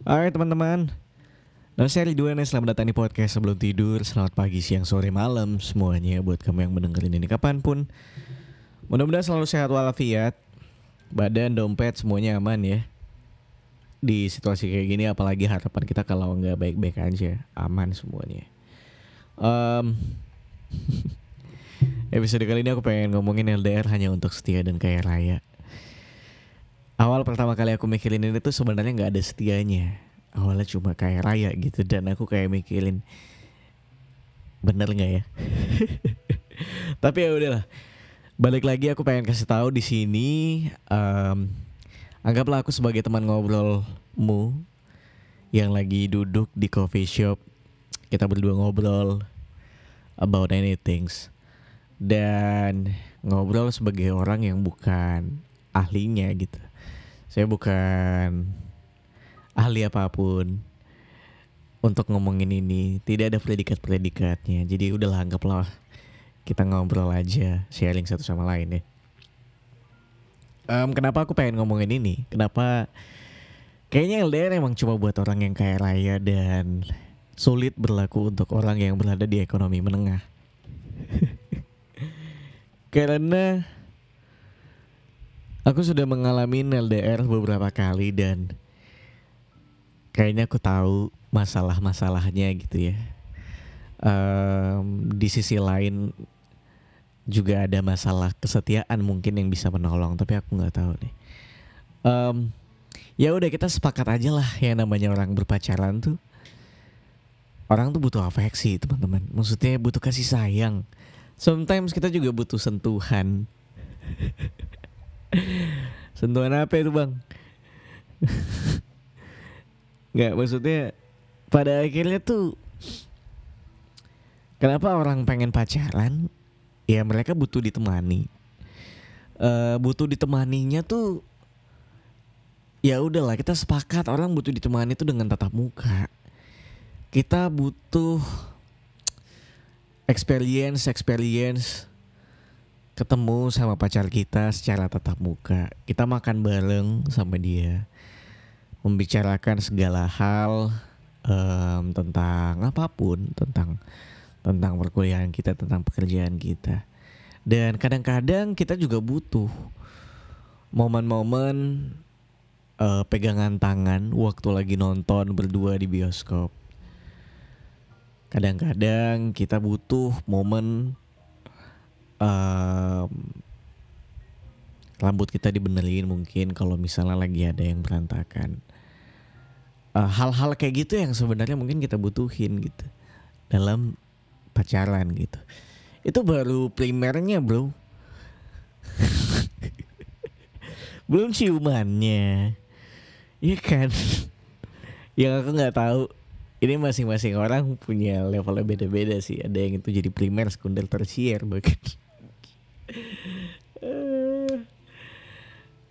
Hai teman-teman. Nama saya Ridwan Selamat datang di podcast sebelum tidur. Selamat pagi, siang, sore, malam Semuanya buat kamu yang mendengarin ini kapan pun. Mudah-mudahan selalu sehat walafiat. Badan, dompet, semuanya aman ya. Di situasi kayak gini Apalagi harapan kita kalau nggak baik-baik aja Aman semuanya. Um, Episode kali ini aku pengen ngomongin LDR hanya untuk setia dan kaya raya awal pertama kali aku mikirin ini tuh sebenarnya nggak ada setianya. Awalnya cuma kayak raya gitu dan aku kayak mikirin bener nggak ya? Tapi ya udahlah. Balik lagi aku pengen kasih tahu di sini um, anggaplah aku sebagai teman ngobrolmu yang lagi duduk di coffee shop. Kita berdua ngobrol about anything dan ngobrol sebagai orang yang bukan ahlinya gitu saya bukan ahli apa pun untuk ngomongin ini. Tidak ada predikat-predikatnya. Jadi udahlah anggaplah kita ngobrol aja, sharing satu sama lain ya. Um, kenapa aku pengen ngomongin ini? Kenapa kayaknya LDR emang cuma buat orang yang kaya raya dan sulit berlaku untuk orang yang berada di ekonomi menengah. Karena Aku sudah mengalami LDR beberapa kali dan kayaknya aku tahu masalah-masalahnya gitu ya. Um, di sisi lain juga ada masalah kesetiaan mungkin yang bisa menolong, tapi aku nggak tahu nih. Um, ya udah kita sepakat aja lah yang namanya orang berpacaran tuh. Orang tuh butuh afeksi teman-teman. Maksudnya butuh kasih sayang. Sometimes kita juga butuh sentuhan. Sentuhan apa itu bang? Nggak maksudnya pada akhirnya tuh Kenapa orang pengen pacaran? Ya mereka butuh ditemani. Uh, butuh ditemaninya tuh ya udahlah kita sepakat orang butuh ditemani tuh dengan tatap muka. Kita butuh experience experience ketemu sama pacar kita secara tatap muka. Kita makan bareng sama dia. Membicarakan segala hal um, tentang apa pun, tentang tentang perkuliahan kita, tentang pekerjaan kita. Dan kadang-kadang kita juga butuh momen-momen uh, pegangan tangan waktu lagi nonton berdua di bioskop. Kadang-kadang kita butuh momen um, rambut kita dibenerin mungkin kalau misalnya lagi ada yang berantakan. Eh, hal-hal kayak gitu yang sebenarnya mungkin kita butuhin gitu dalam pacaran gitu. Itu baru primernya bro. Belum ciumannya. Iya kan? Yang aku nggak tahu ini masing-masing orang punya levelnya beda-beda sih. Ada yang itu jadi primer sekunder tersier bahkan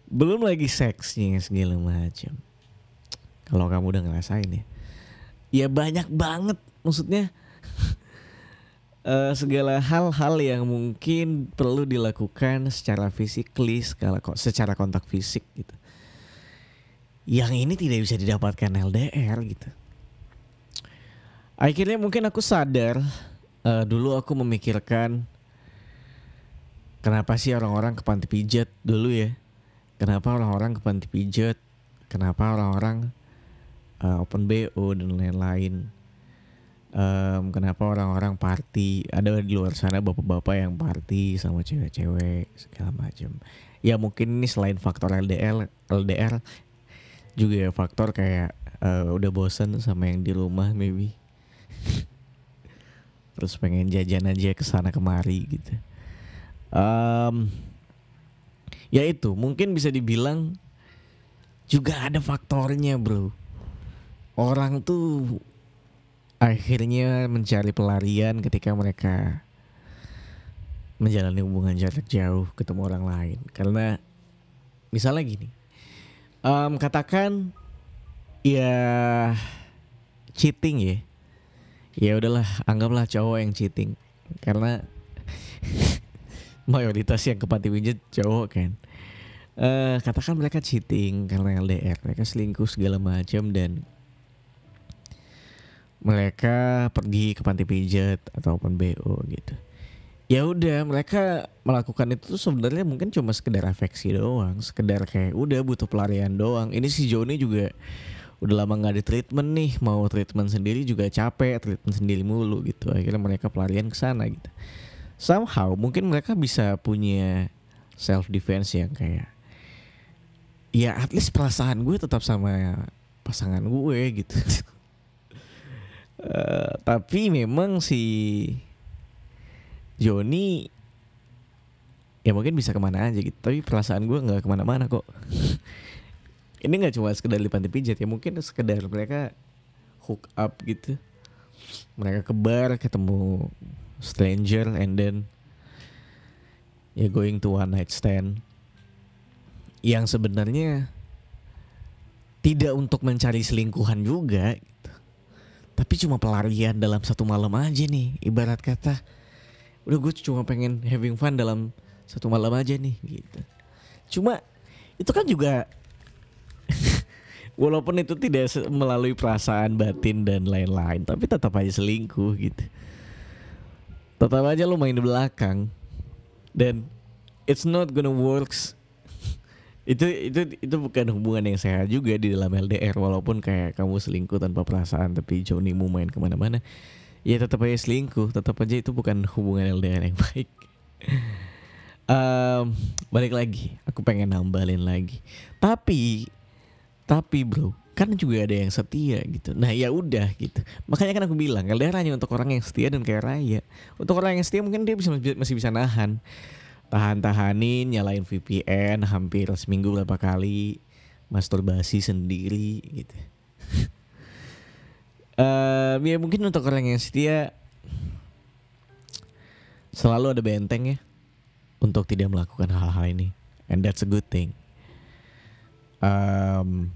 belum lagi seksnya segala macam kalau kamu udah ngerasain ya. Ya banyak banget maksudnya uh, segala hal-hal yang mungkin perlu dilakukan secara fisikly skala secara kontak fisik gitu. Yang ini tidak bisa didapatkan LDR gitu. Akhirnya mungkin aku sadar uh, dulu aku memikirkan kenapa sih orang-orang ke panti pijat dulu ya? Kenapa orang-orang ke panti pijat? Kenapa orang-orang uh, open BO dan lain-lain? Um, kenapa orang-orang party? Ada di luar sana bapak-bapak yang party sama cewek-cewek segala macam ya mungkin ini selain faktor LDR LDR juga ya faktor kayak uh, udah bosen sama yang di rumah maybe. Terus pengen jajan aja ke sana kemari gitu um, ya itu mungkin bisa dibilang juga ada faktornya bro. Orang tuh akhirnya mencari pelarian ketika mereka menjalani hubungan jarak jauh ketemu orang lain. Karena misalnya gini um, katakan ya cheating ya. Ya udahlah anggaplah cowok yang cheating. Karena mayoritas yang ke panti pijat cowok kan? Uh, katakan mereka cheating karena LDR mereka selingkuh segala macam dan mereka pergi ke panti pijat ataupun BO gitu. Ya udah mereka melakukan itu sebenarnya mungkin cuma sekedar afeksi doang sekedar kayak udah butuh pelarian doang. Ini si Joni juga udah lama nggak di treatment nih mau treatment sendiri juga capek treatment sendiri mulu gitu. Akhirnya mereka pelarian ke sana gitu somehow mungkin mereka bisa punya self defense yang kayak ya at least perasaan gue tetap sama pasangan gue gitu. Uh, tapi memang si Joni ya mungkin bisa ke mana aja gitu. Tapi perasaan gue nggak ke mana-mana kok. Ini nggak cuma sekedar di panti pijat ya mungkin sekedar mereka hook up gitu. Mereka ke bar ketemu stranger and then ya going to one night stand. Yang sebenarnya tidak untuk mencari selingkuhan juga gitu. tapi cuma pelarian dalam satu malam aja nih ibarat kata udah gue cuma pengen having fun dalam satu malam aja nih gitu. Cuma itu kan juga walaupun itu tidak melalui perasaan batin dan lain-lain tapi tetap aja selingkuh gitu tetap aja lo main di belakang. Dan it's not gonna works. Itu itu itu bukan hubungan yang sehat juga di dalam LDR walaupun kayak kamu selingkuh tanpa perasaan tapi Joni mau main ke mana-mana ya tetap aja selingkuh. Tetap aja itu bukan hubungan LDR yang baik. Um, balik lagi. Aku pengen nambalin lagi. Tapi tapi bro, kan juga ada yang setia gitu. Nah ya udah gitu. Makanya kan aku bilang LDR hanya untuk orang yang setia dan kayak raya. Untuk orang yang setia mungkin dia bisa masih bisa nahan. Tahan-tahanin, nyalain VPN hampir seminggu berapa kali, masturbasi sendiri gitu. uh, ya mungkin untuk orang yang setia selalu ada benteng ya untuk tidak melakukan hal-hal ini, and that's a good thing. Um,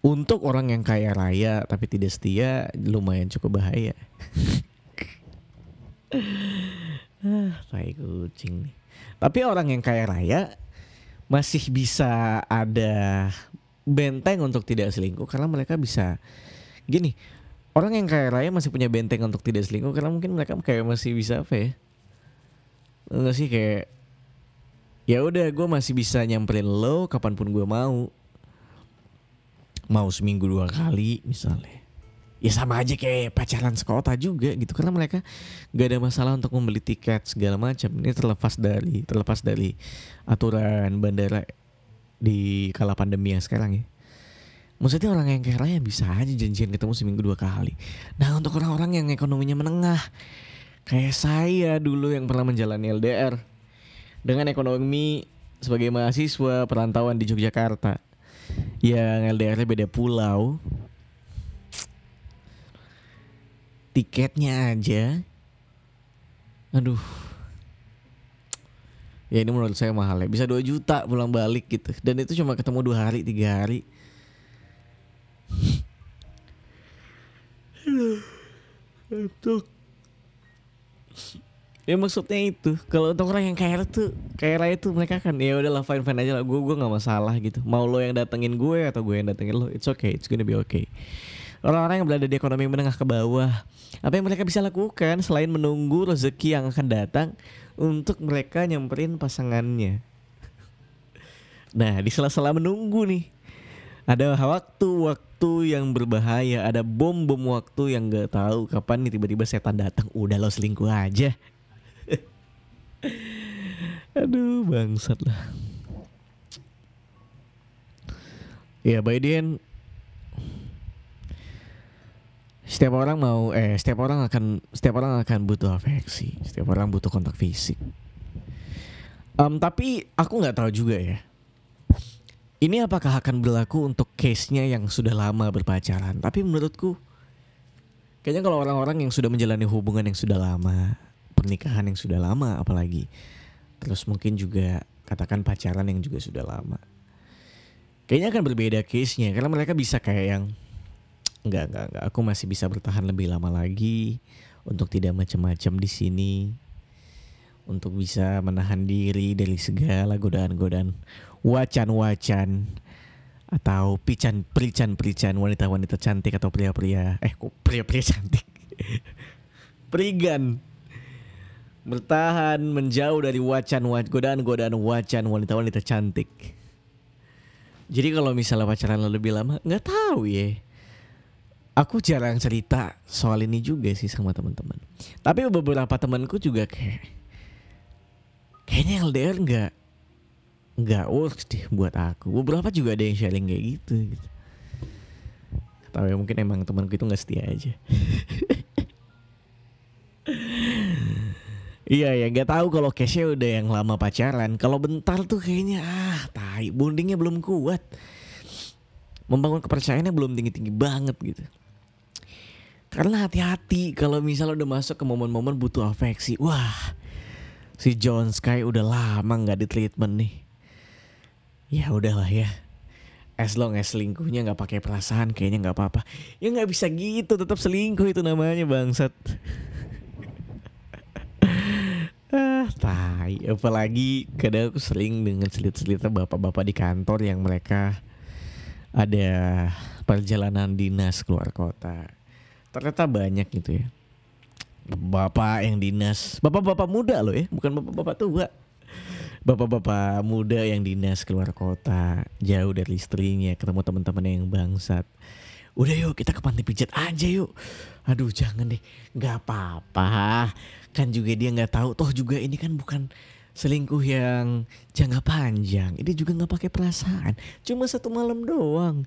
untuk orang yang kaya raya tapi tidak setia lumayan cukup bahaya. ah, tai kucing nih. Tapi orang yang kaya raya masih bisa ada benteng untuk tidak selingkuh karena mereka bisa gini. Orang yang kaya raya masih punya benteng untuk tidak selingkuh karena mungkin mereka kayak masih bisa apa ya? Enggak sih kayak ya udah gue masih bisa nyamperin lo kapan pun gue mau mau seminggu dua kali misalnya. Ya sama aja kayak pacaran sekota juga gitu karena mereka gak ada masalah untuk membeli tiket segala macam. Ini terlepas dari terlepas dari aturan bandara di kala pandemi yang sekarang ya. Maksudnya orang yang kaya raya bisa aja janjian ketemu seminggu dua kali. Nah untuk orang-orang yang ekonominya menengah kayak saya dulu yang pernah menjalani LDR dengan ekonomi sebagai mahasiswa perantauan di Yogyakarta yang LDR-nya beda pulau. Tiketnya aja. Aduh. Ya ini menurut saya mahal ya. Bisa 2 juta pulang balik gitu. Dan itu cuma ketemu dua hari tiga hari. Untuk ya maksudnya itu. Kalau untuk orang yang kaya tuh kaya raya tuh mereka kan ya udahlah fine fine aja lah. Gue gue nggak masalah gitu. Mau lo yang datengin gue atau gue yang datengin lo it's okay. It's gonna be okay. Orang-orang yang berada di ekonomi menengah ke bawah apa yang mereka bisa lakukan selain menunggu rezeki yang akan datang untuk mereka nyamperin pasangannya? Nah di sela-sela menunggu nih ada waktu-waktu yang berbahaya, ada bom-bom waktu yang gak tahu kapan nih tiba-tiba setan datang. Udah lo selingkuh aja. Aduh bangsat lah. Ya by the end setiap orang mau eh setiap orang akan setiap orang akan butuh afeksi, setiap orang butuh kontak fisik. Um, tapi aku nggak tahu juga ya. Ini apakah akan berlaku untuk case-nya yang sudah lama berpacaran? Tapi menurutku kayaknya kalau orang-orang yang sudah menjalani hubungan yang sudah lama, pernikahan yang sudah lama apalagi. Terus mungkin juga katakan pacaran yang juga sudah lama. Kayaknya akan berbeda case-nya karena mereka bisa kayak yang enggak enggak enggak aku masih bisa bertahan lebih lama lagi untuk tidak macam-macam di sini untuk bisa menahan diri dari segala godaan-godaan wacan-wacan atau pican perican perican wanita-wanita cantik atau pria-pria. Eh kok pria-pria cantik? Perigan bertahan menjauh dari wacan godaan-godaan wacan wanita-wanita cantik. Jadi kalau misalnya pacaran lebih lama nggak tahu ya. Aku jarang cerita soal ini juga sih sama teman-teman. Tapi beberapa temanku juga kayak kayaknya LDR nggak nggak works deh buat aku. Beberapa juga ada yang sharing kayak gitu, gitu. tapi mungkin emang temanku itu nggak setia aja Iya ya nggak tahu kalau Kesha udah yang lama pacaran. Kalau bentar tuh kayaknya ah tai bondingnya belum kuat. Membangun kepercayaannya belum tinggi-tinggi banget gitu. Karena hati-hati kalau misalnya udah masuk ke momen-momen butuh afeksi. Wah si John Sky udah lama nggak di treatment nih ya udahlah ya as long as selingkuhnya nggak pakai perasaan kayaknya nggak apa-apa ya nggak bisa gitu tetap selingkuh itu namanya bangsat ah tai apalagi kadang aku sering dengan selit-selitnya bapak-bapak di kantor yang mereka ada perjalanan dinas keluar kota. Ternyata banyak gitu ya. Bapak yang dinas bapak-bapak muda loh ya bukan bapak-bapak tua. Bapak-bapak muda yang dinas keluar kota jauh dari istrinya ketemu teman-teman yang bangsat udah yuk kita ke panti pijat aja yuk. Aduh jangan deh. Nggak apa-apa. Kan juga dia nggak tahu. Toh juga ini kan bukan selingkuh yang jangka panjang. Ini juga nggak pakai perasaan. Cuma satu malam doang.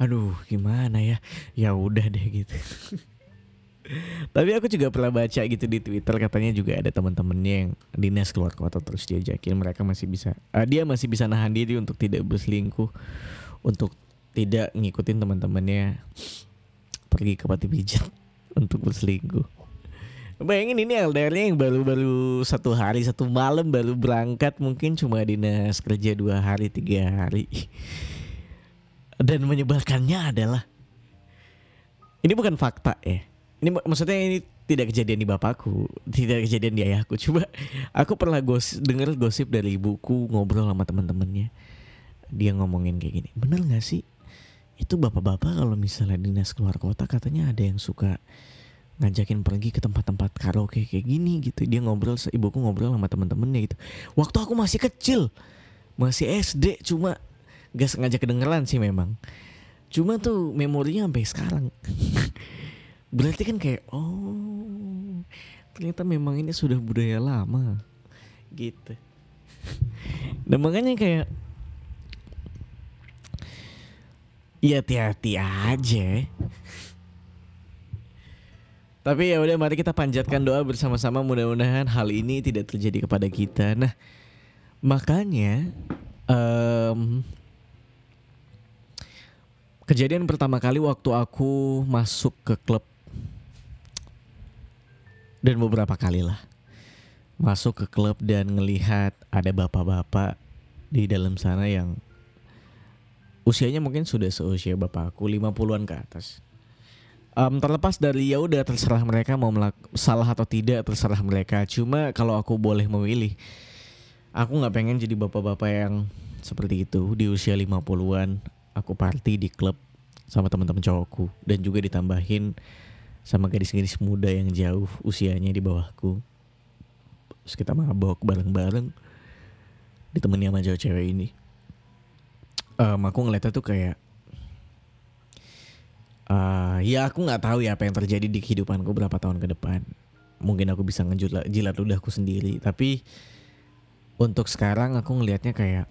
Aduh gimana ya? Ya udah deh gitu. Tapi aku juga pernah baca gitu di Twitter katanya juga ada teman-temannya yang dinas keluar kota terus diajakin mereka masih bisa uh, dia masih bisa nahan diri untuk tidak berselingkuh. Untuk tidak ngikutin teman-temannya pergi ke pati pijat untuk berselingkuh. Bayangin ini LDR-nya yang baru-baru satu hari satu malam baru berangkat mungkin cuma dinas kerja dua hari tiga hari dan menyebalkannya adalah ini bukan fakta ya ini maksudnya ini tidak kejadian di bapakku, tidak kejadian di ayahku. Coba aku pernah gos dengar gosip dari ibuku ngobrol sama teman-temannya. Dia ngomongin kayak gini, bener nggak sih? Itu bapak-bapak kalau misalnya dinas keluar kota katanya ada yang suka ngajakin pergi ke tempat-tempat karaoke kayak gini gitu. Dia ngobrol, ibuku ngobrol sama teman-temannya gitu. Waktu aku masih kecil, masih SD, cuma gak sengaja kedengeran sih memang. Cuma tuh memorinya sampai sekarang. berarti kan kayak oh ternyata memang ini sudah budaya lama gitu dan makanya kayak ya hati-hati aja. Tapi ya udah mari kita panjatkan doa bersama-sama. Mudah-mudahan hal ini tidak terjadi kepada kita. Nah makanya um, kejadian pertama kali waktu aku masuk ke klub dan beberapa kali lah masuk ke klub dan ngelihat ada bapak-bapak di dalam sana yang usianya mungkin sudah seusia bapakku 50-an ke atas. Um, terlepas dari ya udah terserah mereka mau melak salah atau tidak terserah mereka. Cuma kalau aku boleh memilih, aku nggak pengen jadi bapak-bapak yang seperti itu di usia 50-an. Aku party di klub sama teman-teman cowokku dan juga ditambahin sama gadis-gadis muda yang jauh usianya di bawahku. Terus kita mabok bareng-bareng ditemani sama jauh cewek ini. Um, aku ngeliatnya tuh kayak uh, ya aku nggak tahu ya apa yang terjadi di kehidupanku berapa tahun ke depan. Mungkin aku bisa ngejilat jilat ludahku sendiri, tapi untuk sekarang aku ngelihatnya kayak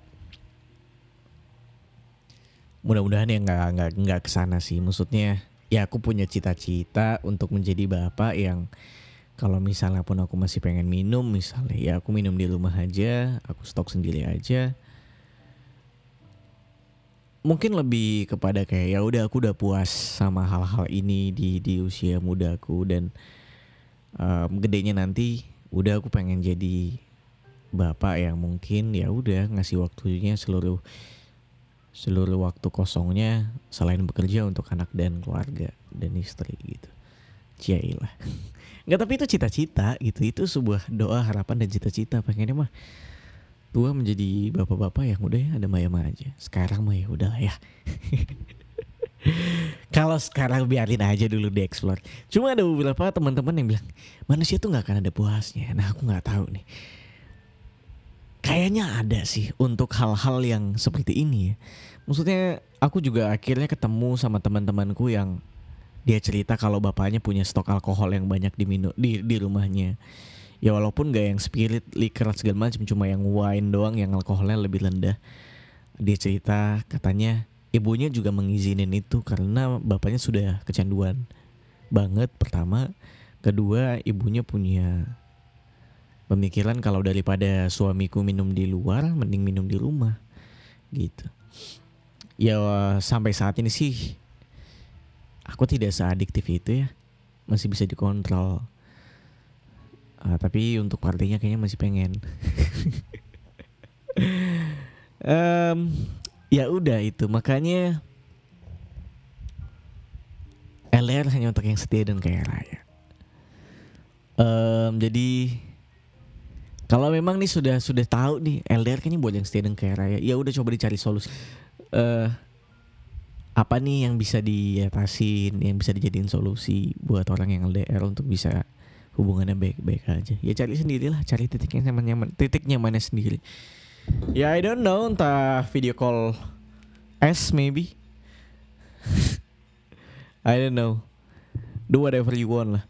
mudah-mudahan ya nggak nggak nggak ke sana sih. Maksudnya ya aku punya cita-cita untuk menjadi bapak yang kalau misalnya pun aku masih pengen minum misalnya ya aku minum di rumah aja aku stok sendiri aja mungkin lebih kepada kayak ya udah aku udah puas sama hal-hal ini di di usia mudaku dan um, gedenya nanti udah aku pengen jadi bapak yang mungkin ya udah ngasih waktunya seluruh seluruh waktu kosongnya selain bekerja untuk anak dan keluarga dan istri gitu. Ciailah. Enggak tapi itu cita-cita gitu. Itu sebuah doa harapan dan cita-cita pengennya mah tua menjadi bapak-bapak yang udah ya ada mayama aja. Sekarang mah ya udah ya. Kalau sekarang biarin aja dulu dieksplor. Cuma ada beberapa teman-teman yang bilang manusia tuh nggak akan ada puasnya. Nah aku nggak tahu nih. Kayaknya ada sih untuk hal-hal yang seperti ini ya. Maksudnya aku juga akhirnya ketemu sama teman-temanku yang dia cerita kalau bapaknya punya stok alkohol yang banyak di minum di di rumahnya. Ya walaupun gak yang spirit, liquor segala macam, cuma yang wine doang yang alkoholnya lebih rendah. Dia cerita katanya ibunya juga mengizinin itu karena bapaknya sudah kecanduan banget. Pertama kedua ibunya punya pemikiran kalau daripada suamiku minum di luar mending minum di rumah gitu. Ya sampai saat ini sih aku tidak seadiktif itu ya. Masih bisa dikontrol uh, tapi untuk partinya kayaknya masih pengen. Um, ya udah itu. Makanya LR hanya untuk yang setia dan kaya raya. Um, jadi kalau memang nih sudah sudah tahu nih LDR kayaknya buat yang setia dan kaya raya ya udah coba dicari solusi. Uh, apa nih yang bisa diatasin yang bisa dijadiin solusi buat orang yang LDR untuk bisa hubungannya baik-baik aja ya cari sendirilah cari titiknya nyaman-nyaman titik nyamannya sendiri Ya I don't know entah video call S maybe. I don't know. Do whatever you want lah.